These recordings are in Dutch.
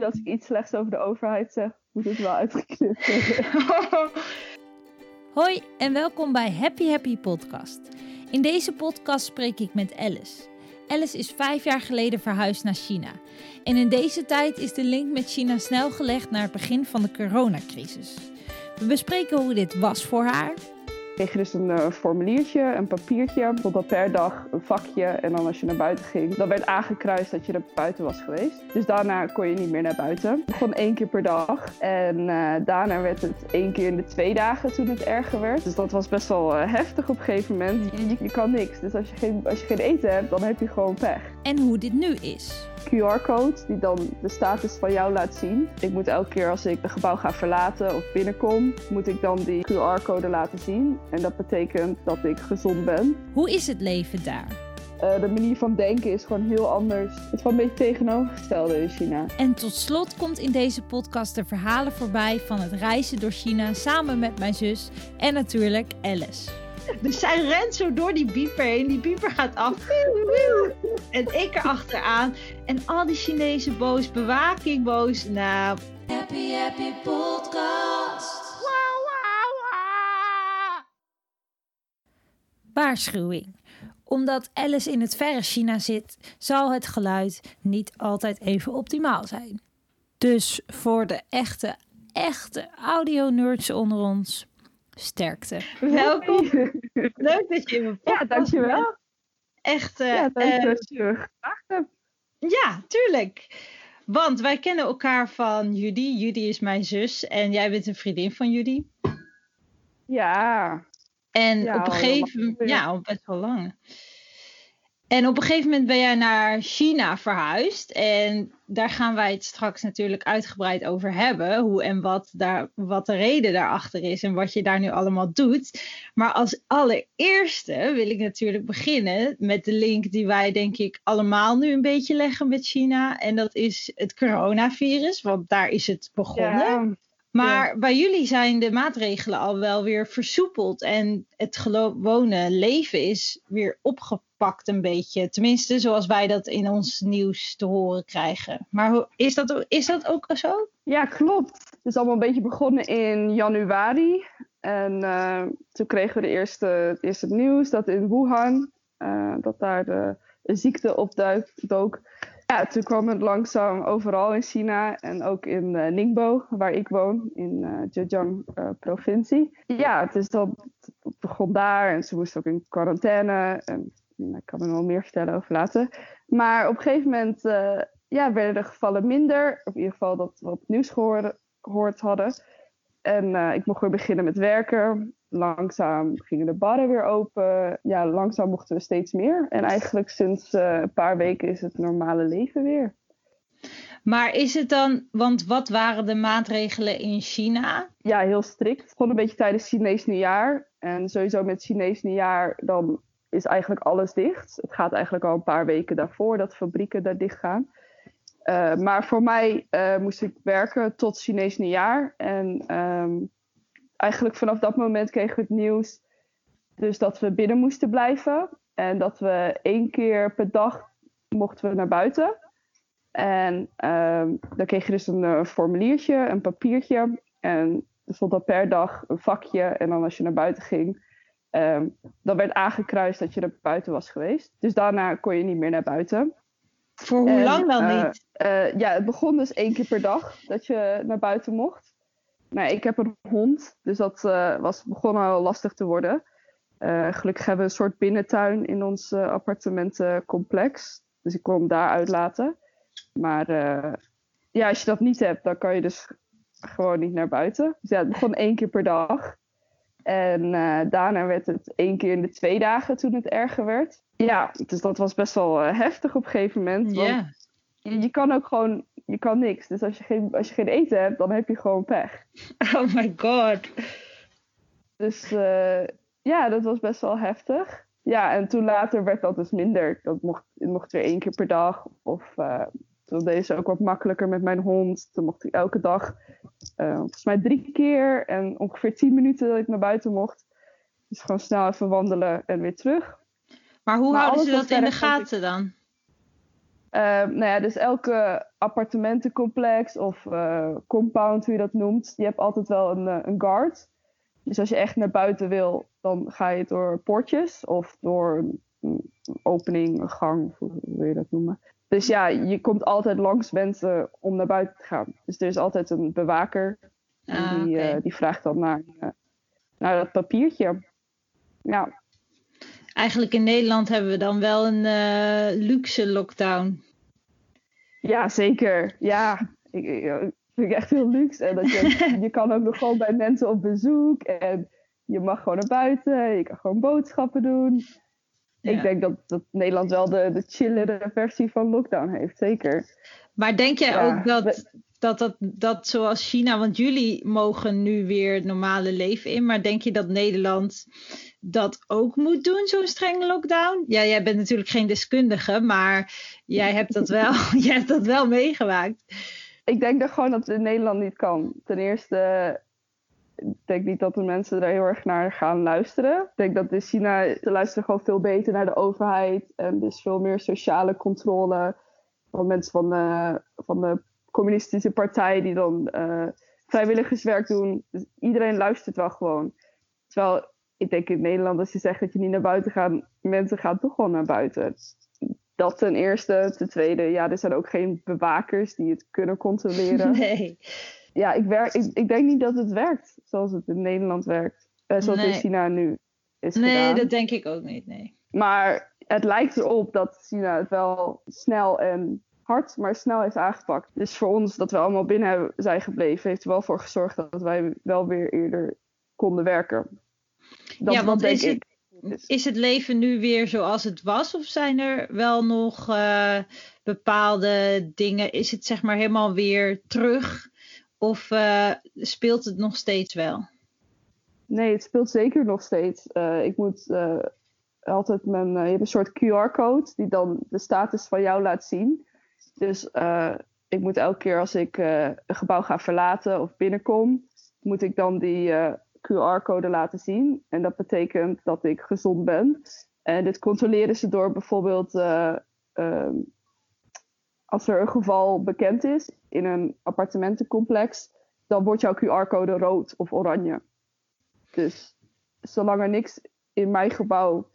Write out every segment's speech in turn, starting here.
als ik iets slechts over de overheid zeg, moet het wel uitgeknipt. Hoi en welkom bij Happy Happy Podcast. In deze podcast spreek ik met Alice. Alice is vijf jaar geleden verhuisd naar China. En in deze tijd is de link met China snel gelegd naar het begin van de coronacrisis. We bespreken hoe dit was voor haar, kreeg je dus een uh, formuliertje, een papiertje, bijvoorbeeld per dag een vakje. En dan als je naar buiten ging, dan werd aangekruist dat je er buiten was geweest. Dus daarna kon je niet meer naar buiten. Gewoon één keer per dag. En uh, daarna werd het één keer in de twee dagen toen het erger werd. Dus dat was best wel uh, heftig op een gegeven moment. Je, je, kan niks. Dus als je, geen, als je geen eten hebt, dan heb je gewoon pech. En hoe dit nu is. QR-code die dan de status van jou laat zien. Ik moet elke keer als ik het gebouw ga verlaten of binnenkom, moet ik dan die QR-code laten zien. En dat betekent dat ik gezond ben. Hoe is het leven daar? Uh, de manier van denken is gewoon heel anders. Het is wel een beetje tegenovergestelde in China. En tot slot komt in deze podcast de verhalen voorbij van het reizen door China samen met mijn zus en natuurlijk Alice. Dus zij rent zo door die bieper heen. Die bieper gaat af. En ik erachteraan. En al die Chinezen boos. Bewaking boos. Nou. Happy Happy Podcast. Waarschuwing. Omdat Alice in het verre China zit, zal het geluid niet altijd even optimaal zijn. Dus voor de echte, echte audio-nerds onder ons, sterkte. Welkom. Leuk dat je in mijn podcast Ja, dankjewel. Echt. Uh, ja, dank uh, dat je gevraagd hebt. Ja, tuurlijk. Want wij kennen elkaar van Judy. Judy is mijn zus en jij bent een vriendin van Judy. Ja. En ja, op een gegeven moment, ja, al best wel lang. En op een gegeven moment ben jij naar China verhuisd. En daar gaan wij het straks natuurlijk uitgebreid over hebben. Hoe en wat, daar, wat de reden daarachter is en wat je daar nu allemaal doet. Maar als allereerste wil ik natuurlijk beginnen met de link die wij denk ik allemaal nu een beetje leggen met China. En dat is het coronavirus, want daar is het begonnen. Ja. Maar ja. bij jullie zijn de maatregelen al wel weer versoepeld en het gewone leven is weer opgepakt een beetje. Tenminste, zoals wij dat in ons nieuws te horen krijgen. Maar is dat, is dat ook zo? Ja, klopt. Het is allemaal een beetje begonnen in januari. En uh, toen kregen we de eerste, eerst het nieuws dat in Wuhan, uh, dat daar de, de ziekte opdook. Ja, toen kwam het langzaam overal in China en ook in uh, Ningbo, waar ik woon, in uh, Zhejiang uh, provincie. Ja, dus dat, dat begon daar en ze moesten ook in quarantaine. En, nou, ik kan er nog meer vertellen over later. Maar op een gegeven moment ja, werden de gevallen minder. In ieder geval dat we op het nieuws gehoord hadden. En ik mocht weer beginnen met werken. Langzaam gingen de barren weer open. Ja, langzaam mochten we steeds meer. En eigenlijk sinds uh, een paar weken is het normale leven weer. Maar is het dan, want wat waren de maatregelen in China? Ja, heel strikt. Gewoon een beetje tijdens Chinees nieuwjaar. En sowieso met Chinees nieuwjaar, dan is eigenlijk alles dicht. Het gaat eigenlijk al een paar weken daarvoor dat fabrieken daar dicht gaan. Uh, maar voor mij uh, moest ik werken tot Chinees nieuwjaar. En um, eigenlijk vanaf dat moment kregen we het nieuws dus dat we binnen moesten blijven. En dat we één keer per dag mochten we naar buiten. En um, dan kreeg je dus een uh, formuliertje, een papiertje. En er stond dan per dag een vakje. En dan als je naar buiten ging, um, dan werd aangekruist dat je er buiten was geweest. Dus daarna kon je niet meer naar buiten. Voor hoe en, lang dan uh, niet? Uh, ja, het begon dus één keer per dag dat je naar buiten mocht. Nou, ik heb een hond, dus dat uh, was, begon al lastig te worden. Uh, gelukkig hebben we een soort binnentuin in ons uh, appartementencomplex. Dus ik kon hem daar uitlaten. Maar ja, als je dat niet hebt, dan kan je dus gewoon niet naar buiten. Dus ja, het begon één keer per dag. En daarna werd het één keer in de twee dagen toen het erger werd. Ja, dus dat was best wel heftig op een gegeven moment. Ja. Yeah. Je, je kan ook gewoon je kan niks. Dus als je, geen, als je geen eten hebt, dan heb je gewoon pech. Oh my god. Dus uh, ja, dat was best wel heftig. Ja, en toen later werd dat dus minder. Dat mocht, het mocht weer één keer per dag. Of uh, toen deed ze ook wat makkelijker met mijn hond. Toen mocht ik elke dag, uh, volgens mij drie keer en ongeveer tien minuten dat ik naar buiten mocht. Dus gewoon snel even wandelen en weer terug. Maar hoe maar houden ze dat in de gaten dan? Nou ja, dus elke appartementencomplex of compound, hoe je dat noemt, die hebt altijd wel een, een guard. Dus als je echt naar buiten wil, dan ga je door poortjes of door een opening, een gang, hoe wil je dat noemen. Dus ja, je komt altijd langs mensen om naar buiten te gaan. Dus er is altijd een bewaker. Ah, die, uh, die vraagt dan naar, naar dat papiertje. Ja. Eigenlijk in Nederland hebben we dan wel een uh, luxe lockdown. Ja, zeker. Ja, ik, ik, vind ik echt heel luxe. En dat je, je kan ook nog gewoon bij mensen op bezoek. En je mag gewoon naar buiten. Je kan gewoon boodschappen doen. Ik denk dat, dat Nederland wel de, de chillere versie van lockdown heeft, zeker. Maar denk jij ook dat, dat, dat, dat zoals China, want jullie mogen nu weer het normale leven in, maar denk je dat Nederland dat ook moet doen, zo'n strenge lockdown? Ja, jij bent natuurlijk geen deskundige, maar jij hebt dat wel, jij hebt dat wel meegemaakt. Ik denk dat gewoon dat het in Nederland niet kan. Ten eerste ik denk niet dat de mensen er heel erg naar gaan luisteren. Ik denk dat in China, ze luisteren gewoon veel beter naar de overheid. En dus veel meer sociale controle van mensen van de, van de communistische partij die dan uh, vrijwilligerswerk doen. Dus iedereen luistert wel gewoon. Terwijl ik denk in Nederland, als je zegt dat je niet naar buiten gaat, mensen gaan toch gewoon naar buiten. Dat ten eerste. Ten tweede, ja, er zijn ook geen bewakers die het kunnen controleren. Nee ja, ik, werk, ik, ik, denk niet dat het werkt zoals het in Nederland werkt. Uh, zoals nee. in China nu is nee, gedaan. Nee, dat denk ik ook niet, nee. Maar het lijkt erop dat China het wel snel en hard, maar snel heeft aangepakt. Dus voor ons dat we allemaal binnen zijn gebleven, heeft er wel voor gezorgd dat wij wel weer eerder konden werken. Dat, ja, want is. Het, is het leven nu weer zoals het was? Of zijn er wel nog uh, bepaalde dingen? Is het zeg maar helemaal weer terug of uh, speelt het nog steeds wel? Nee, het speelt zeker nog steeds. Uh, ik moet altijd mijn. je hebt een soort QR-code die dan de status van jou laat zien. Dus ik moet elke keer als ik een gebouw ga verlaten of binnenkom, moet ik dan die QR-code laten zien. En dat betekent dat ik gezond ben. En dit controleren ze door bijvoorbeeld ehm, als er een geval bekend is in een appartementencomplex, dan wordt jouw QR-code rood of oranje. Dus zolang er niks in mijn gebouw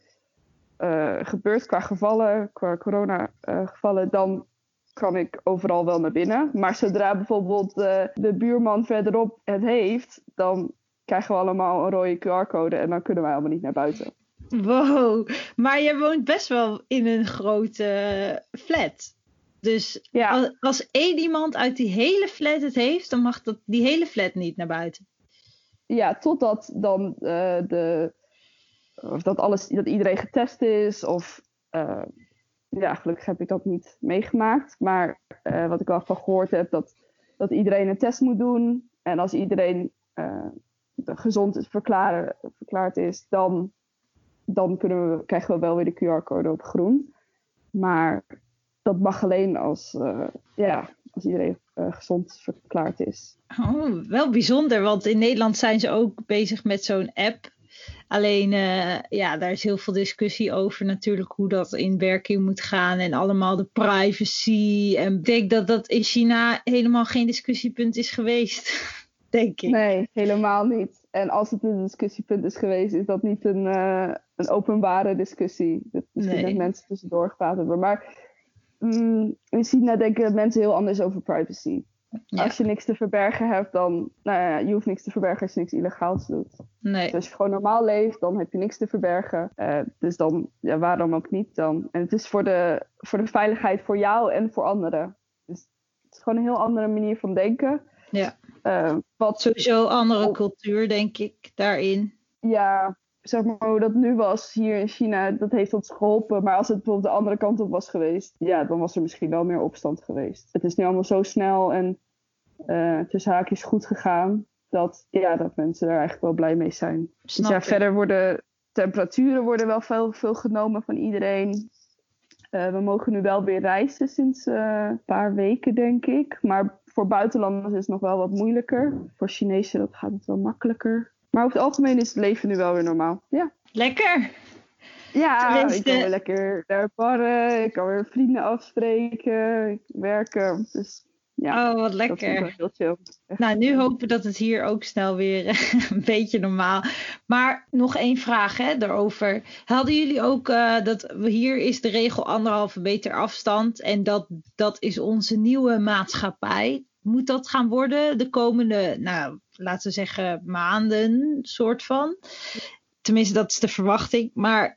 uh, gebeurt qua gevallen, qua corona-gevallen, uh, dan kan ik overal wel naar binnen. Maar zodra bijvoorbeeld de buurman verderop het heeft, dan krijgen we allemaal een rode QR-code en dan kunnen wij allemaal niet naar buiten. Wow, maar je woont best wel in een grote flat. Dus als, als één iemand uit die hele flat het heeft, dan mag dat, die hele flat niet naar buiten. Ja, totdat dan uh, de, of dat, alles, dat iedereen getest is. Of uh, ja, gelukkig heb ik dat niet meegemaakt. Maar uh, wat ik wel van gehoord heb, dat, dat iedereen een test moet doen. En als iedereen gezond verklaard is, dan, dan kunnen we, krijgen we wel weer de QR-code op groen. Maar dat mag alleen als, uh, ja, als iedereen uh, gezond verklaard is. Oh, wel bijzonder, want in Nederland zijn ze ook bezig met zo'n app. Alleen, uh, ja, daar is heel veel discussie over natuurlijk hoe dat in werking moet gaan en allemaal de privacy. En ik denk dat dat in China helemaal geen discussiepunt is geweest, denk ik. Nee, helemaal niet. En als het een discussiepunt is geweest, is dat niet een, een openbare discussie. Dat misschien nee. mensen tussendoor gepraat hebben. Maar mm, in China denken mensen heel anders over privacy. Als je niks te verbergen hebt, dan, nou ja, je hoeft niks te verbergen als je niks illegaals doet. Nee. Dus als je gewoon normaal leeft, dan heb je niks te verbergen. Uh, dus dan, ja, waarom ook niet dan? En het is voor de, voor de veiligheid voor jou en voor anderen. Dus het is gewoon een heel andere manier van denken. Ja. Uh, wat sowieso andere cultuur, denk ik, daarin. Ja, zeg maar, hoe dat nu was hier in China, dat heeft ons geholpen. Maar als het bijvoorbeeld de andere kant op was geweest, ja, dan was er misschien wel meer opstand geweest. Het is nu allemaal zo snel en uh, tussen haakjes goed gegaan, dat, ja, dat mensen er eigenlijk wel blij mee zijn. Snap dus ja, verder worden temperaturen worden wel veel, veel genomen van iedereen. Uh, we mogen nu wel weer reizen sinds uh, een paar weken, denk ik. Maar voor buitenlanders is het nog wel wat moeilijker. Voor Chinezen dat gaat het wel makkelijker. Maar over het algemeen is het leven nu wel weer normaal. Ja. Lekker. Ja, ik kan weer lekker naar barren, ik kan weer vrienden afspreken, werken. Dus ja, oh, wat lekker. Nou, nu hopen we dat het hier ook snel weer een beetje normaal. Maar nog één vraag hè, daarover. Hadden jullie ook uh, dat hier is de regel anderhalve meter afstand en dat, dat is onze nieuwe maatschappij? Moet dat gaan worden de komende, nou, laten we zeggen, maanden, soort van? Tenminste, dat is de verwachting. Maar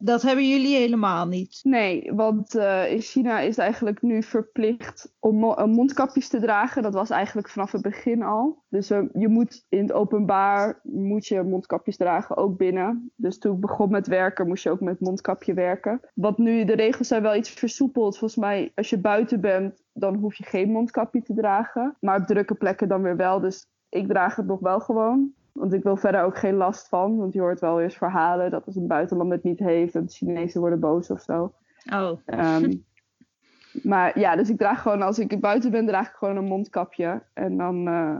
dat hebben jullie helemaal niet. Nee, want uh, in China is eigenlijk nu verplicht om mondkapjes te dragen. Dat was eigenlijk vanaf het begin al. Dus uh, je moet in het openbaar moet je mondkapjes dragen, ook binnen. Dus toen ik begon met werken, moest je ook met mondkapje werken. Want nu, de regels zijn wel iets versoepeld. Volgens mij, als je buiten bent, dan hoef je geen mondkapje te dragen. Maar op drukke plekken dan weer wel. Dus ik draag het nog wel gewoon. Want ik wil verder ook geen last van. Want je hoort wel eens verhalen dat als een buitenland het niet heeft, dat de Chinezen worden boos of zo. Oh. Ehm, maar ja, dus ik draag gewoon, als ik buiten ben, draag ik gewoon een mondkapje. En dan, uh,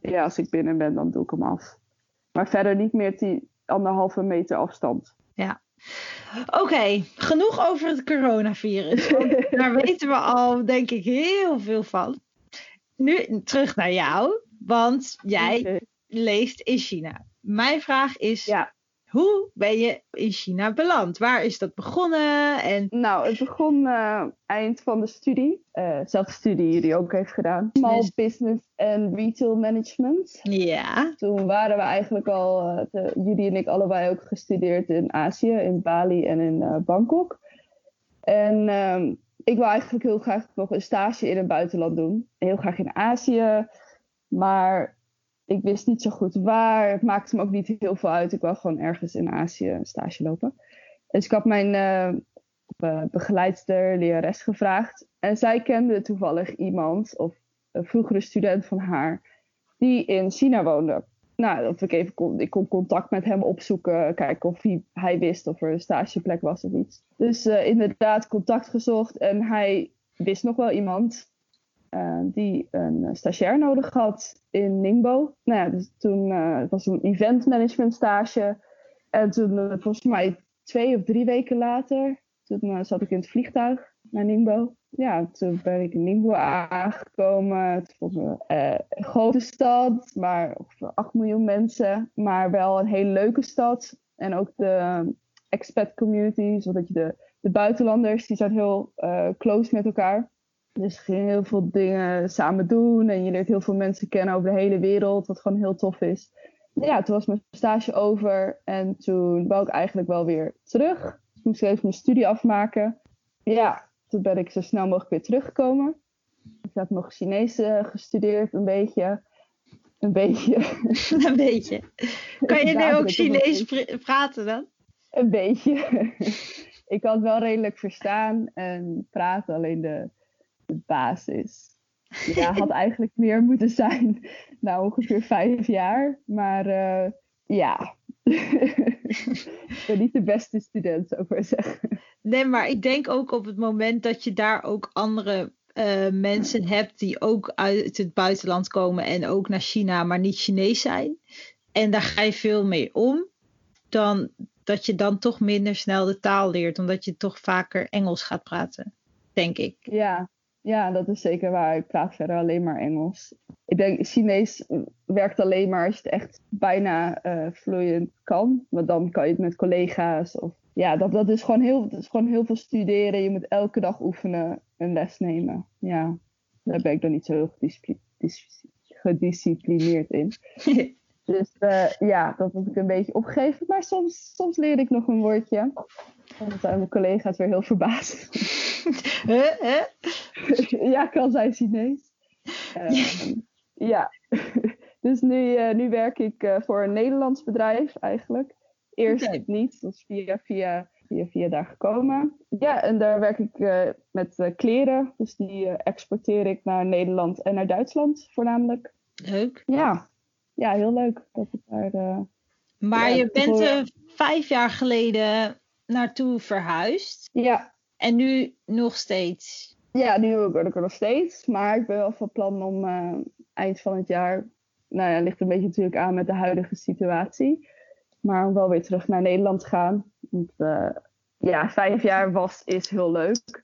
ja, als ik binnen ben, dan doe ik hem af. Maar verder niet meer die anderhalve meter afstand. Ja. Oké, genoeg over het coronavirus. daar weten we al, denk ik, heel veel van. Nu terug naar jou, want jij leeft in China. Mijn vraag is, ja. hoe ben je in China beland? Waar is dat begonnen? En... Nou, het begon uh, eind van de studie. Uh, zelfde studie die ook heeft gedaan. Small Business and Retail Management. Ja. Toen waren we eigenlijk al, uh, jullie en ik allebei ook gestudeerd in Azië, in Bali en in Bangkok. En ehm, ik wil eigenlijk heel graag nog een stage in het buitenland doen. Heel graag in Azië. Maar ik wist niet zo goed waar. Het maakte me ook niet heel veel uit. Ik wou gewoon ergens in Azië een stage lopen. Dus ik had mijn uh, begeleidster, lerares gevraagd. En zij kende toevallig iemand, of een vroegere student van haar, die in China woonde. Nou, dat ik even kon, ik kon contact met hem opzoeken, kijken of hij, hij wist of er een stageplek was of iets. Dus uh, inderdaad contact gezocht en hij wist nog wel iemand uh, die een stagiair nodig had in Ningbo. Nou ja, dus toen uh, het was een event management stage. En toen, volgens mij twee of drie weken later, toen zat ik in het vliegtuig naar Ningbo. Ja, toen ben ik in Ningbo aangekomen. Het was een grote stad, maar ongeveer 8 miljoen mensen. Maar wel een hele leuke stad. En ook de expat community, zodat je de, de buitenlanders, die zijn heel close met elkaar. Dus je ging heel veel dingen samen doen en je leert heel veel mensen kennen over de hele wereld, wat gewoon heel tof is. Ja, toen was mijn stage over en toen wou ik eigenlijk wel weer terug. Dus moest ik even mijn studie afmaken. Ja, toen ben ik zo snel mogelijk weer teruggekomen. Ik had nog Chinees uh, gestudeerd, een beetje. Een beetje. een beetje. Kan je nu ook Chinees praten dan? Een beetje. ik kan het wel redelijk verstaan en praten, alleen de de basis. Ja, had eigenlijk meer moeten zijn. Nou, ongeveer vijf jaar. Maar uh, ja, ik ben niet de beste student, zou ik maar zeggen. Nee, maar ik denk ook op het moment dat je daar ook andere uh, mensen hebt die ook uit het buitenland komen en ook naar China, maar niet Chinees zijn. En daar ga je veel mee om. Dan dat je dan toch minder snel de taal leert, omdat je toch vaker Engels gaat praten, denk ik. Ja, ja, dat is zeker waar. Ik praat verder alleen maar Engels. Ik denk, Chinees werkt alleen maar als je het echt bijna uh, vloeiend kan. Want dan kan je het met collega's. Of, ja, dat, dat, is gewoon heel, dat is gewoon heel veel studeren. Je moet elke dag oefenen en les nemen. Ja, daar ben ik dan niet zo heel gedisciplineerd in. dus uh, ja, dat moet ik een beetje opgeven. Maar soms, soms leer ik nog een woordje. En dan zijn mijn collega's weer heel verbaasd. ja, kan zijn Chinees. Uh, ja, dus nu, uh, nu werk ik uh, voor een Nederlands bedrijf eigenlijk. Eerst okay. niet, dat is via, via, via, via daar gekomen. Ja, en daar werk ik met kleren. Dus die exporteer ik naar Nederland en naar Duitsland voornamelijk. Leuk. Ja, ja heel leuk dat ik daar. maar ja, je bent er vijf jaar geleden naartoe verhuisd. Ja. En nu nog steeds? Ja, nu ben ik er nog steeds. Maar ik ben wel van plan om uh, eind van het jaar... Nou ja, ligt een beetje natuurlijk aan met de huidige situatie. Maar om wel weer terug naar Nederland te gaan. ja, vijf jaar was, is heel leuk.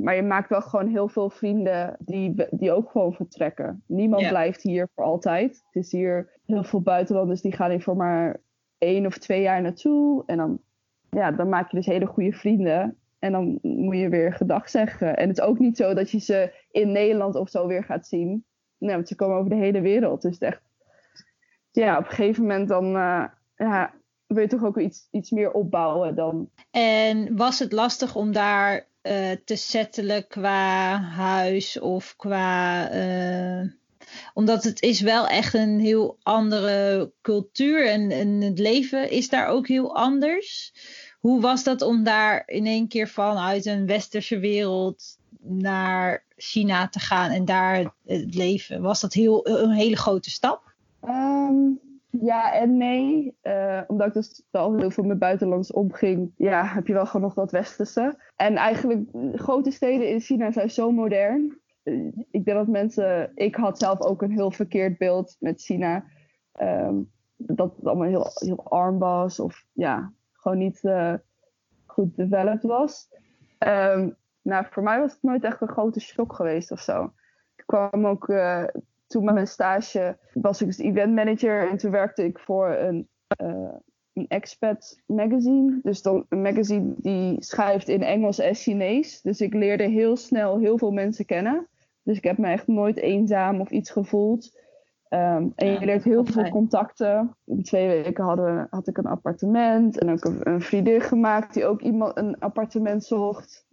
maar je maakt wel gewoon heel veel vrienden die, die ook gewoon vertrekken. Niemand blijft hier voor altijd. Het is hier heel veel buitenlanders die gaan hier voor maar één of twee jaar naartoe. En dan, ja, dan maak je dus hele goede vrienden. En dan moet je weer gedag zeggen. En het is ook niet zo dat je ze in Nederland of zo weer gaat zien. Nee, want ze komen over de hele wereld. Dus echt, ja, op een gegeven moment dan uh, ja, wil je toch ook iets, iets meer opbouwen dan. En was het lastig om daar uh, te settelen qua huis of qua. Uh, omdat het is wel echt een heel andere cultuur en, en het leven is daar ook heel anders. Hoe was dat om daar in één keer vanuit een westerse wereld naar China te gaan en daar het leven? Was dat heel, een hele grote stap? Ehm, ja en nee. Uh, omdat ik dus al heel veel met buitenlands omging, ja, heb je wel gewoon nog dat westerse. En eigenlijk, grote steden in China zijn zo modern. Uh, ik denk dat mensen, ik had zelf ook een heel verkeerd beeld met China. Um, dat het allemaal heel, heel arm was of ja, gewoon niet uh, goed developed was. Um, nou, voor mij was het nooit echt een grote shock geweest of zo. Ik kwam ook, uh, toen met mijn stage was ik dus event manager en toen werkte ik voor een, uh, een expat magazine. Dus dan een magazine die schrijft in Engels en Chinees. Dus ik leerde heel snel heel veel mensen kennen. Dus ik heb me echt nooit eenzaam of iets gevoeld. Um, en je leert heel veel contacten. In twee weken hadden, had ik een appartement en ook een, een vriendin gemaakt die ook iemand een appartement zocht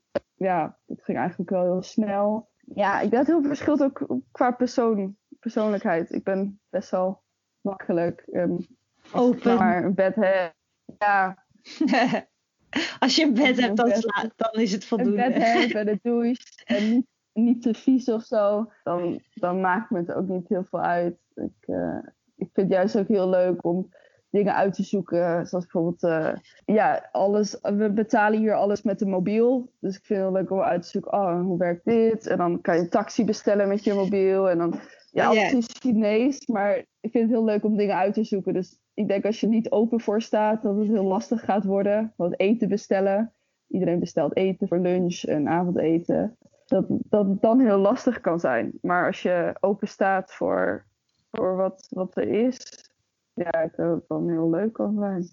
ja, het ging eigenlijk wel heel snel. Ja, ik dat heel verschilt ook qua persoon, persoonlijkheid. Ik ben best wel makkelijk. Um, Open. Maar een bed heb. Ja. Als je een bed hebt, dan, dan is het voldoende. Een bed hebben en de douche. En niet, niet te vies of zo. Dan, dan maakt me het ook niet heel veel uit. Ik, uh, ik vind het juist ook heel leuk om dingen uit te zoeken. Zoals bijvoorbeeld, uh, ja, alles. We betalen hier alles met de mobiel. Dus ik vind het leuk om uit te zoeken, oh, hoe werkt dit? En dan kan je een taxi bestellen met je mobiel. En dan, ja, alles yeah. is Chinees. Maar ik vind het heel leuk om dingen uit te zoeken. Dus ik denk als je niet open voor staat, dat het heel lastig gaat worden. Wat eten bestellen. Iedereen bestelt eten voor lunch en avondeten. Dat, dat dan heel lastig kan zijn. Maar als je open staat voor, voor wat, wat er is, ja, ik dat het dan heel leuk kan zijn.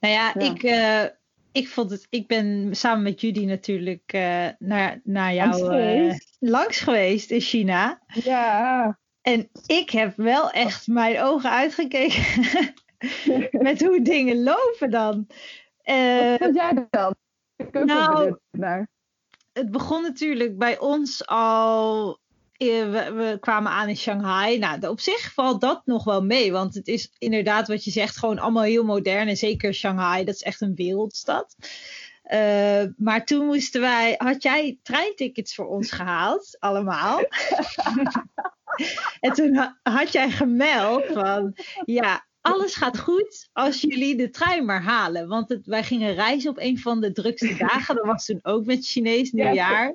Nou ja, Ik, uh, ik vond het. Ik ben samen met Judy natuurlijk uh, naar, naar jou langs geweest. Uh, langs geweest in China. Ja. En ik heb wel echt mijn ogen uitgekeken met hoe dingen lopen dan. Wat vond jij dan? Ik nou, naar. Het begon natuurlijk bij ons al eh, we, we, kwamen aan in Shanghai. Nou, op zich valt dat nog wel mee. Want het is inderdaad wat je zegt, gewoon allemaal heel modern. En zeker Shanghai, dat is echt een wereldstad. Uh, maar toen moesten wij, had jij treintickets voor ons gehaald, allemaal. en toen had jij gemeld van, ja, alles gaat goed als jullie de trein maar halen. Want het, wij gingen reizen op een van de drukste dagen. Dat was toen ook met Chinees nieuwjaar.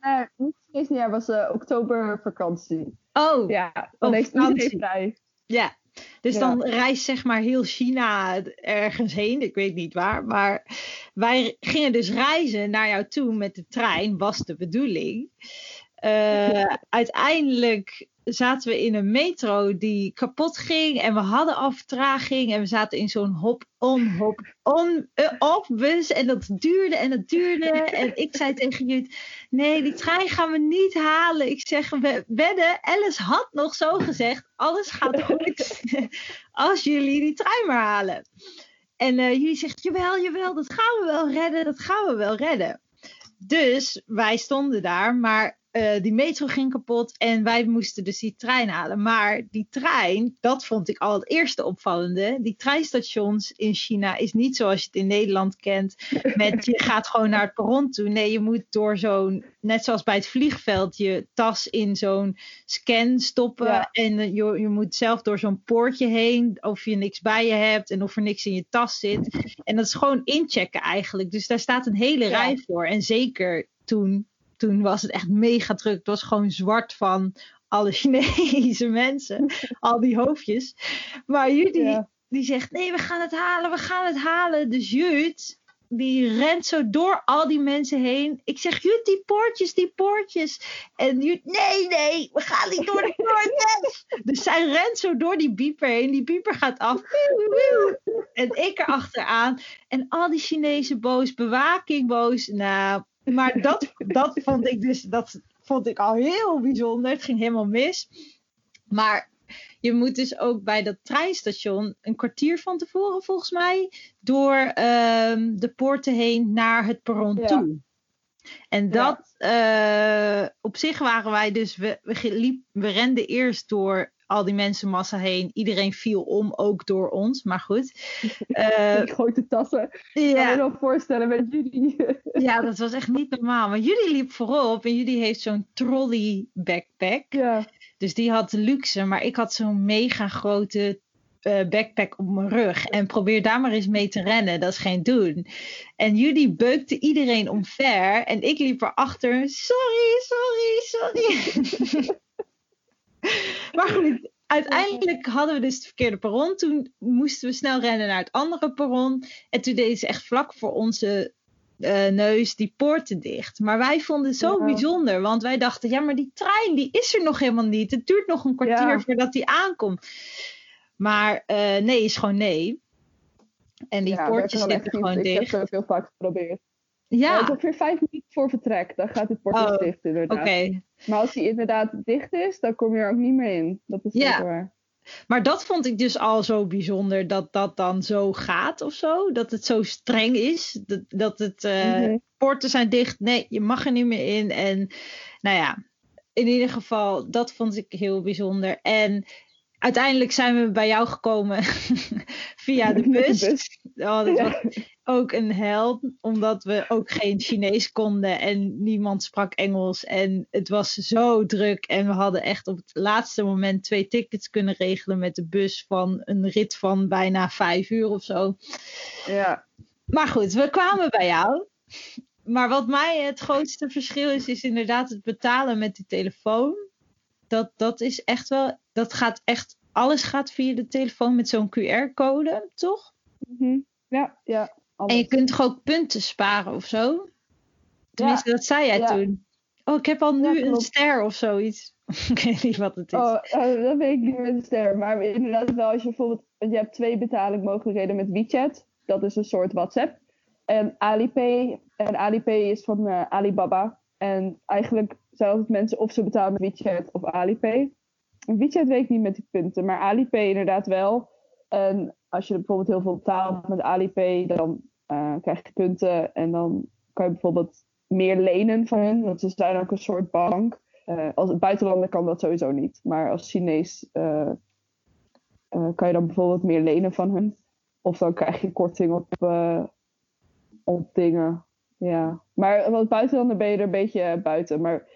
Uh, niet Chinees nieuwjaar, was uh, oktobervakantie. Oh, ja. Dan heeft iedereen vrij. Ja, dus ja. dan reist zeg maar heel China ergens heen, ik weet niet waar. Maar wij gingen dus reizen naar jou toe met de trein, was de bedoeling. Uh, ja. Uiteindelijk zaten we in een metro die kapot ging en we hadden al vertraging en we zaten in zo'n hop-on, hop-on, uh, bus en dat duurde en dat duurde en ik zei tegen Jut, nee die trein gaan we niet halen. Ik zeg, we wedden, Alice had nog zo gezegd, alles gaat goed als jullie die trein maar halen. En uh, jullie zegt, jawel, jawel, dat gaan we wel redden, dat gaan we wel redden. Dus wij stonden daar, maar uh, die metro ging kapot en wij moesten dus die trein halen. Maar die trein, dat vond ik al het eerste opvallende. Die treinstations in China is niet zoals je het in Nederland kent. Met je gaat gewoon naar het perron toe. Nee, je moet door zo'n, net zoals bij het vliegveld, je tas in zo'n scan stoppen. Ja. En je, je moet zelf door zo'n poortje heen. Of je niks bij je hebt en of er niks in je tas zit. En dat is gewoon inchecken eigenlijk. Dus daar staat een hele ja. rij voor. En zeker toen toen was het echt mega druk. Het was gewoon zwart van alle Chinese mensen. al die hoofdjes. Maar jullie, ja. die zegt, nee, we gaan het halen, we gaan het halen. Dus Jut, die rent zo door al die mensen heen. Ik zeg, Jut, die poortjes, die poortjes. En Jut, nee, nee, we gaan niet door de poortjes. dus zij rent zo door die bieper heen. Die bieper gaat af. En ik erachteraan. En al die Chinezen boos, bewaking boos. Nou, maar dat, dat vond ik dus, dat vond ik al heel bijzonder. Het ging helemaal mis. Maar je moet dus ook bij dat treinstation een kwartier van tevoren, volgens mij, door ehm, de poorten heen naar het perron toe. En dat, uh, op zich waren wij dus, we, we, liep, we renden eerst door al die mensenmassa heen. Iedereen viel om, ook door ons, maar goed. Uh, ik gooi de tassen. Ja. Ik kan me nog voorstellen met jullie. ja, dat was echt niet normaal. Maar jullie liep voorop en jullie heeft zo'n trolley backpack. Ja. Dus die had luxe, maar ik had zo'n mega grote uh, backpack op mijn rug. En probeer daar maar eens mee te rennen. Dat is geen doen. En jullie beukte iedereen omver. En ik liep erachter. Sorry, sorry, sorry. maar goed, uiteindelijk hadden we dus het verkeerde perron. Toen moesten we snel rennen naar het andere perron. En toen deden ze echt vlak voor onze uh, neus die poorten dicht. Maar wij vonden het zo bijzonder, want wij dachten, ja, maar die trein die is er nog helemaal niet. Het duurt nog een kwartier voordat die aankomt. Maar uh, nee is gewoon nee. En die poortjes zitten gewoon dicht. Ik heb het heel vaak geprobeerd. Ja. Ongeveer vijf minuten voor vertrek, dan gaat het poortje oh, dicht inderdaad. Okay. Maar als die inderdaad dicht is, dan kom je er ook niet meer in. Dat is ja. waar. Maar dat vond ik dus al zo bijzonder dat dat dan zo gaat of zo. Dat het zo streng is. Dat, dat het uh, poorten zijn dicht. Nee, je mag er niet meer in. En nou ja, in ieder geval, dat vond ik heel bijzonder. En uiteindelijk zijn we bij jou gekomen via de bus. Oh, dat was ook een held, omdat we ook geen Chinees konden en niemand sprak Engels. En het was zo druk en we hadden echt op het laatste moment twee tickets kunnen regelen met de bus van een rit van bijna vijf uur of zo. Ja. Maar goed, we kwamen bij jou. Maar wat mij het grootste verschil is, is inderdaad het betalen met die telefoon. Dat, dat is echt wel, dat gaat echt, alles gaat via de telefoon met zo'n QR-code, toch? Mm Ja, ja. En je kunt toch ook punten sparen of zo? Tenminste, dat zei jij toen. Oh, ik heb al nu een ster of zoiets. ik weet niet wat het is. Oh, uh, dat weet ik niet met een ster. Maar inderdaad wel als je bijvoorbeeld... Je hebt twee betalingmogelijkheden met WeChat. Dat is een soort WhatsApp. En Alipay. En Alipay is van uh, Alibaba. En eigenlijk zijn altijd mensen of ze betalen met WeChat of Alipay. WeChat weet niet met die punten. Maar Alipay inderdaad wel. En als je bijvoorbeeld heel veel betaalt met Alipay, dan uh, krijg je punten en dan kan je bijvoorbeeld meer lenen van hen. Want ze zijn ook een soort bank. Uh, als buitenlander kan dat sowieso niet. Maar als Chinees uh, kan je dan bijvoorbeeld meer lenen van hen. Of dan krijg je korting op, op dingen. Ja. Maar als buitenlander ben je er een beetje buiten. Maar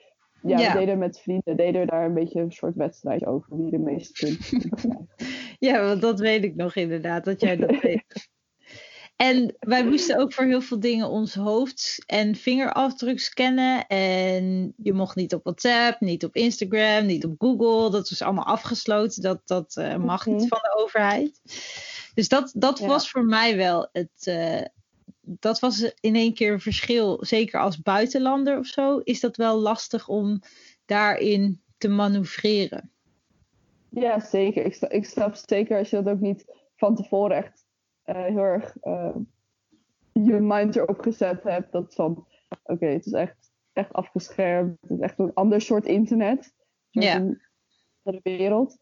ja, we deden met vrienden deden we daar een beetje een soort wedstrijd over wie de meeste punten Ja, want dat weet ik nog inderdaad, dat jij dat weet. En wij moesten ook voor heel veel dingen ons hoofd en vingerafdruk scannen. En je mocht niet op WhatsApp, niet op Instagram, niet op Google. Dat was allemaal afgesloten. Dat, dat uh, mag niet van de overheid. Dus dat, dat was voor mij wel het. Uh, dat was in één keer een verschil. Zeker als buitenlander of zo, is dat wel lastig om daarin te manoeuvreren. Ja, zeker. Ik, ik snap zeker als je dat ook niet van tevoren echt uh, heel erg uh, je mind erop gezet hebt. Dat van, oké, het is echt, echt afgeschermd. Het is echt een ander soort internet. Ja. de wereld.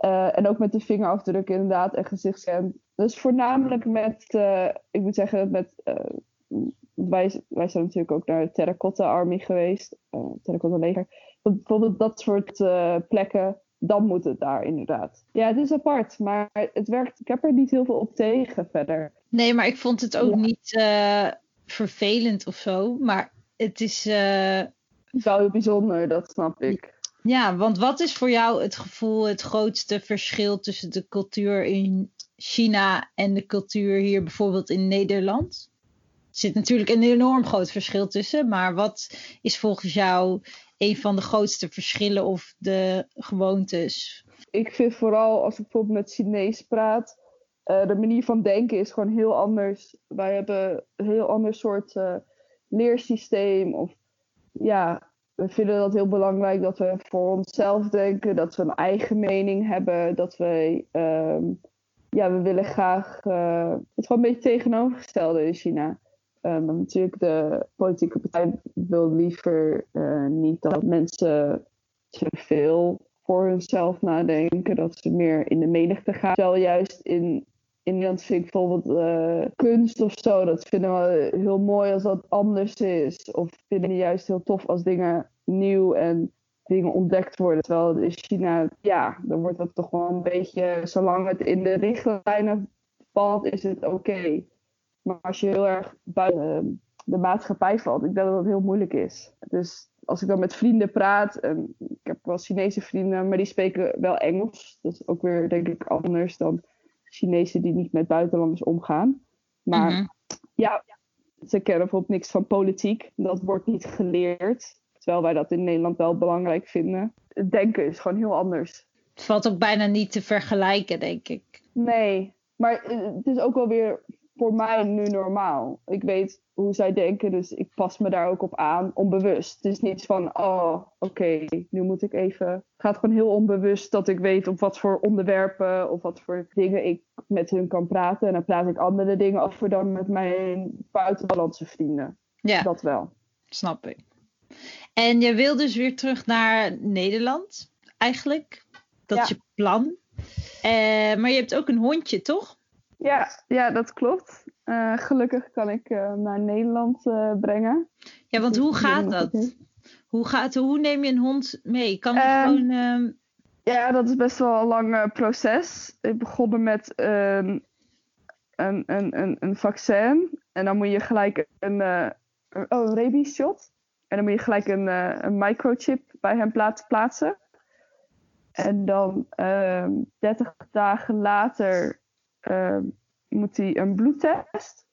Uh, en ook met de vingerafdruk inderdaad en gezichtscam. Dus voornamelijk met, ik moet zeggen, met, wij, wij zijn natuurlijk ook naar de Terracotta Army geweest. Terracotta leger. Bijvoorbeeld dat soort plekken dan moet het daar inderdaad. Ja, het is apart, maar het werkt. Ik heb er niet heel veel op tegen verder. Nee, maar ik vond het ook niet vervelend of zo. Maar het is. Uh... Wel heel bijzonder, dat snap ik. Ja, want wat is voor jou het gevoel, het grootste verschil tussen de cultuur in China en de cultuur hier bijvoorbeeld in Nederland? Er zit natuurlijk een enorm groot verschil tussen, maar wat is volgens jou een van de grootste verschillen of de gewoontes? Ik vind vooral als ik bijvoorbeeld met Chinees praat, de manier van denken is gewoon heel anders. Wij hebben een heel ander soort leersysteem. Of ja, we vinden dat heel belangrijk dat we voor onszelf denken, dat we een eigen mening hebben, dat we, ehm, ja, we willen graag, uh, het gewoon een beetje tegenovergestelde in China. Um, natuurlijk, de politieke partij wil liever uh, niet dat mensen te veel voor hunzelf nadenken, dat ze meer in de menigte gaan. Terwijl juist in in Nederland vind ik bijvoorbeeld uh, kunst of zo, dat vinden we heel mooi als dat anders is. Of vinden we juist heel tof als dingen nieuw en dingen ontdekt worden. Terwijl in China, ja, dan wordt dat toch wel een beetje, zolang het in de richtlijnen valt, is het oké. Maar als je heel erg buiten de maatschappij valt, ik denk dat dat heel moeilijk is. Dus als ik dan met vrienden praat, en ik heb wel Chinese vrienden, maar die spreken wel Engels. Dat is ook weer, denk ik, anders dan Chinezen die niet met buitenlanders omgaan. Maar mhm. ja, ze kennen bijvoorbeeld niks van politiek. Dat wordt niet geleerd. Terwijl wij dat in Nederland wel belangrijk vinden. Het denken is gewoon heel anders. Het valt ook bijna niet te vergelijken, denk ik. Nee, maar het is ook wel weer voor mij nu normaal. Ik weet hoe zij denken, dus ik pas me daar ook op aan, onbewust. Het is niet van, oh, oké, nu moet ik even. Het gaat gewoon heel onbewust dat ik weet op wat voor onderwerpen of wat voor dingen ik met hun kan praten. En dan praat ik andere dingen over dan met mijn buitenlandse vrienden. Ja. Dat wel. Snap ik. En je wil dus weer terug naar Nederland, eigenlijk. Dat is je plan. Uh, maar je hebt ook een hondje, toch? Ja, ja dat klopt. Uh, gelukkig kan ik uh, naar Nederland brengen. Ja, want hoe gaat dat? Hoe, gaat, hoe neem je een hond mee? Kan um, gewoon. Ehm, ja, dat is best wel een lang proces. Ik begon met een, een, een, een, vaccin. En dan moet je gelijk een, oh, een rabies shot. En dan moet je gelijk een, een microchip bij hem plaatsen. En dan 30 ehm, dagen later uh, moet hij een bloedtest.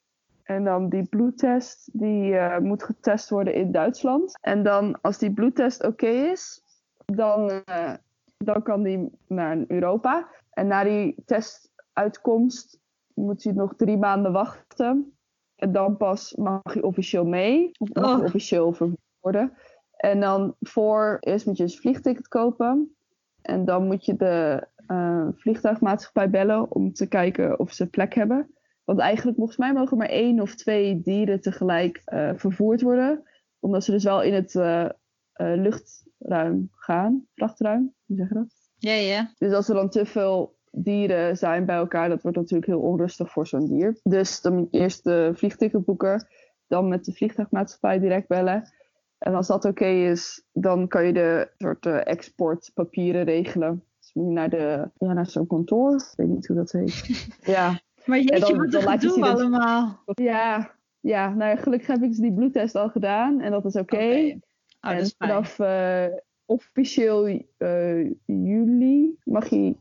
En dan die bloedtest die uh, moet getest worden in Duitsland. En dan als die bloedtest oké is, dan, uh, dan kan die naar Europa. En na die testuitkomst moet hij nog drie maanden wachten. En dan pas mag hij officieel mee. Of mag hij oh. officieel worden. En dan voor, eerst moet je een vliegticket kopen. En dan moet je de uh, vliegtuigmaatschappij bellen om te kijken of ze plek hebben. Want eigenlijk, volgens mij, mogen maar één of twee dieren tegelijk uh, vervoerd worden. Omdat ze dus wel in het uh, luchtruim gaan. Vrachtruim, hoe zeg je dat? Ja, ja. Dus als er dan te veel dieren zijn bij elkaar, dat wordt natuurlijk heel onrustig voor zo'n dier. Dus dan moet je eerst de vliegticket boeken. Dan met de vliegtuigmaatschappij direct bellen. En als dat oké is, dan kan je de soort exportpapieren regelen. Je naar, de, ja, naar zo'n kantoor. Ik weet niet hoe dat heet. ja. Maar jeetje, dan, wat dan doen we allemaal? Ja, ja, nou ja, gelukkig heb ik dus die bloedtest al gedaan. En dat is oké. Okay. Oh, en vanaf uh, officieel uh, juli mag je,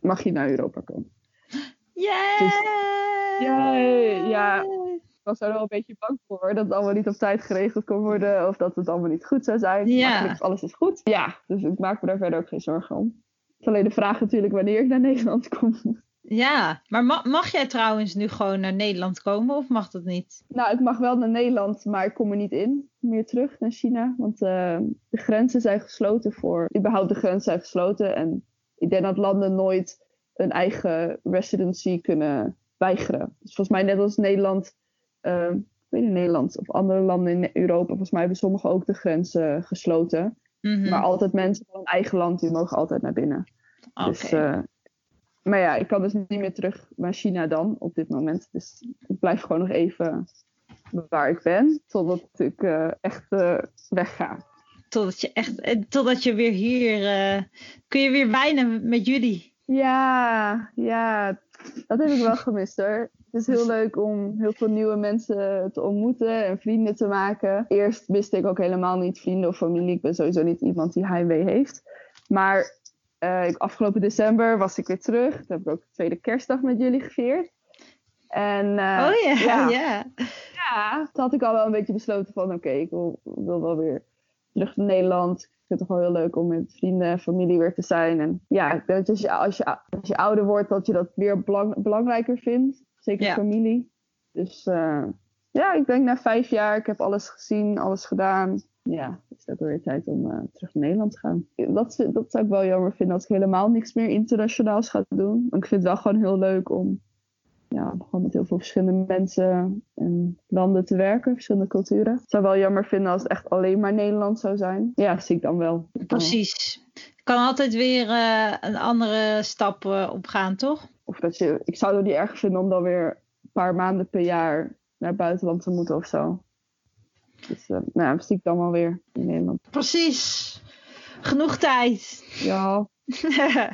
mag je naar Europa komen. Yay! Dus, ja, ja, was er wel een beetje bang voor dat het allemaal niet op tijd geregeld kon worden. Of dat het allemaal niet goed zou zijn. Ja. Maar alles is goed. Ja, dus ik maak me daar verder ook geen zorgen om. Is alleen de vraag natuurlijk wanneer ik naar Nederland kom. Ja, maar mag, mag jij trouwens nu gewoon naar Nederland komen of mag dat niet? Nou, ik mag wel naar Nederland, maar ik kom er niet in. Meer terug naar China. Want uh, de grenzen zijn gesloten voor. Überhaupt de grenzen zijn gesloten. En ik denk dat landen nooit een eigen residency kunnen weigeren. Dus volgens mij, net als Nederland uh, weet in Nederland of andere landen in Europa, volgens mij hebben sommigen ook de grenzen gesloten. Mhm. Maar altijd mensen van een eigen land, die mogen altijd naar binnen. Dus, uh, maar ja, ik kan dus niet meer terug naar China dan op dit moment. Dus ik blijf gewoon nog even waar ik ben, totdat ik uh, echt uh, wegga. Totdat je echt, totdat je weer hier, kun je weer wijnen met jullie. Ja, ja, dat heb ik wel gemist hoor. Het is heel leuk om heel veel nieuwe mensen te ontmoeten en vrienden te maken. Eerst wist ik ook helemaal niet vrienden of familie. Ik ben sowieso niet iemand die heimwee heeft. Maar uh, afgelopen december was ik weer terug. Toen heb ik ook de tweede kerstdag met jullie gevierd. En, uh, oh ja, ja, ja. Ja, toen had ik al wel een beetje besloten van oké, ik wil, wil wel weer terug naar Nederland. Ik vind het gewoon heel leuk om met vrienden en familie weer te zijn. En ja, ik denk dat als je, als je, als je ouder wordt, dat je dat weer belang, belangrijker vindt. Zeker familie. Dus uh, ja, ik denk na vijf jaar, ik heb alles gezien, alles gedaan. Ja, het is ook weer tijd om uh, terug naar Nederland te gaan. Dat, dat zou ik wel jammer vinden als ik helemaal niks meer internationaals ga doen. Want ik vind het wel gewoon heel leuk om ja, gewoon met heel veel verschillende mensen en landen te werken, verschillende culturen. Ik zou wel jammer vinden als het echt alleen maar Nederland zou zijn. Ja, zie ik dan wel. Precies. Je kan altijd weer uh, een andere stap uh, opgaan, toch? Of dat je, ik zou het niet erg vinden om dan weer een paar maanden per jaar naar het buitenland te moeten of zo. Dus uh, nou, zie ik dan wel weer in Nederland. Precies. Genoeg tijd. Ja.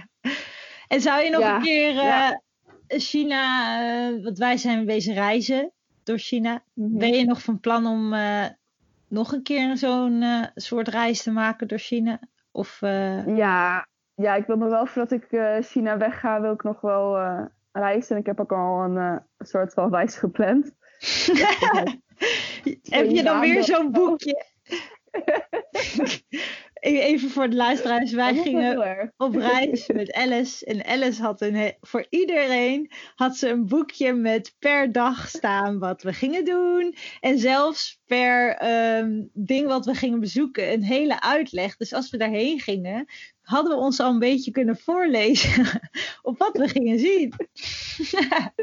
en zou je nog ja. een keer ja. China, uh, want wij zijn bezig reizen door China. Mm-hmm. Ben je nog van plan om nog een keer zo'n soort reis te maken door China? Of, ja, ja, ik wil nog wel voordat ik China wegga, wil ik nog wel reizen. En ik heb ook al een, een soort van reis gepland. heb je dan weer zo'n boekje? Even voor de luisteraars. Wij gingen op reis met Alice. En Alice had een, voor iedereen had ze een boekje met per dag staan wat we gingen doen. En zelfs per um, ding wat we gingen bezoeken een hele uitleg. Dus als we daarheen gingen, hadden we ons al een beetje kunnen voorlezen op wat we gingen zien.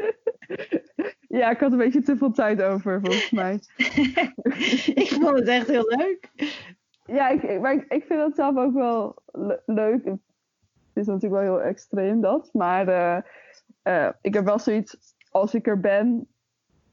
ja, ik had een beetje te veel tijd over, volgens mij. ik vond het echt heel leuk. Ja, ik, maar ik, ik vind dat zelf ook wel leuk. Het is natuurlijk wel heel extreem dat. Maar uh, uh, ik heb wel zoiets, als ik er ben,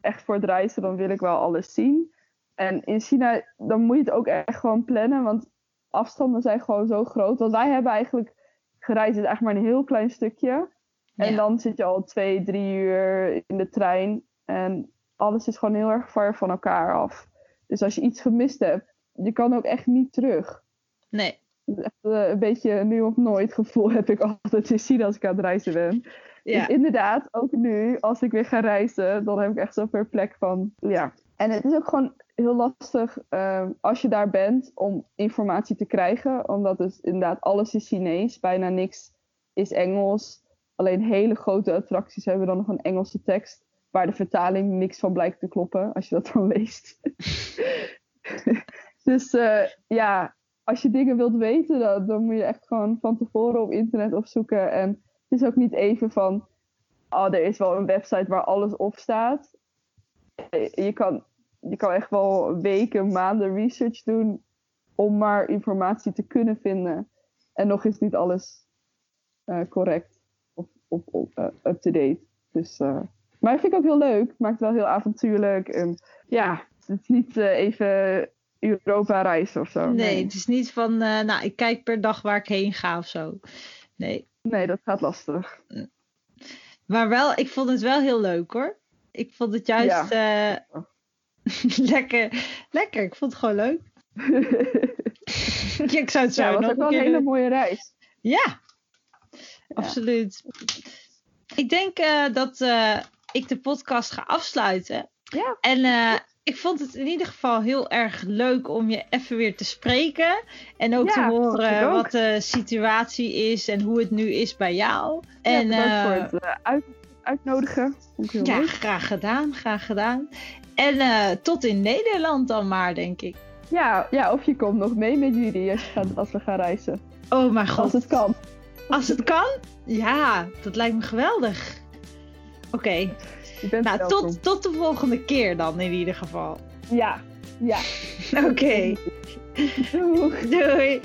echt voor het reizen, dan wil ik wel alles zien. En in China, dan moet je het ook echt gewoon plannen. Want afstanden zijn gewoon zo groot. Want wij hebben eigenlijk gereisd, is eigenlijk maar een heel klein stukje. En ja. dan zit je al twee, drie uur in de trein. En alles is gewoon heel erg ver van elkaar af. Dus als je iets gemist hebt, je kan ook echt niet terug. Nee. Echt, uh, een beetje nu of nooit gevoel heb ik altijd te zien als ik aan het reizen ben. Ja. Dus inderdaad, ook nu, als ik weer ga reizen, dan heb ik echt zo'n per plek van, ja. En het is ook gewoon heel lastig uh, als je daar bent om informatie te krijgen. Omdat het inderdaad alles is Chinees, bijna niks is Engels. Alleen hele grote attracties hebben dan nog een Engelse tekst. Waar de vertaling niks van blijkt te kloppen, als je dat dan leest. dus uh, ja, als je dingen wilt weten, dan, dan, moet je echt gewoon van tevoren op internet opzoeken. En het is ook niet even van, oh, er is wel een website waar alles op staat. Je kan, je kan echt wel weken, maanden research doen om maar informatie te kunnen vinden. En nog is niet alles uh, correct of, of, of uh, up-to-date. Dus, uh, maar dat vind ik ook heel leuk. Het maakt het wel heel avontuurlijk. En ja, het is niet even Europa reizen of zo. Nee, nee, het is niet van, nou, ik kijk per dag waar ik heen ga of zo. Nee. Nee, dat gaat lastig. Maar wel, ik vond het wel heel leuk hoor. Ik vond het juist ja. lekker, lekker. Ik vond het gewoon leuk. ik zou het zo ja, nog was wel een hele mooie reis. Ja, absoluut. Ik denk uh, dat ik de podcast ga afsluiten. Ja. En ik vond het in ieder geval heel erg leuk om je even weer te spreken. En ook ja, te horen wat de situatie is en hoe het nu is bij jou. Ja, en, bedankt voor het uit, uitnodigen. Ja, leuk. graag gedaan, graag gedaan. En uh, tot in Nederland dan maar, denk ik. Ja, ja, of je komt nog mee met jullie als, gaat, als we gaan reizen. Oh mijn god. Als het kan. Als het kan? Ja, dat lijkt me geweldig. Oké. Okay. Nou, tot, tot de volgende keer dan in ieder geval. Ja, ja. Oké. Okay. Doei. Doei.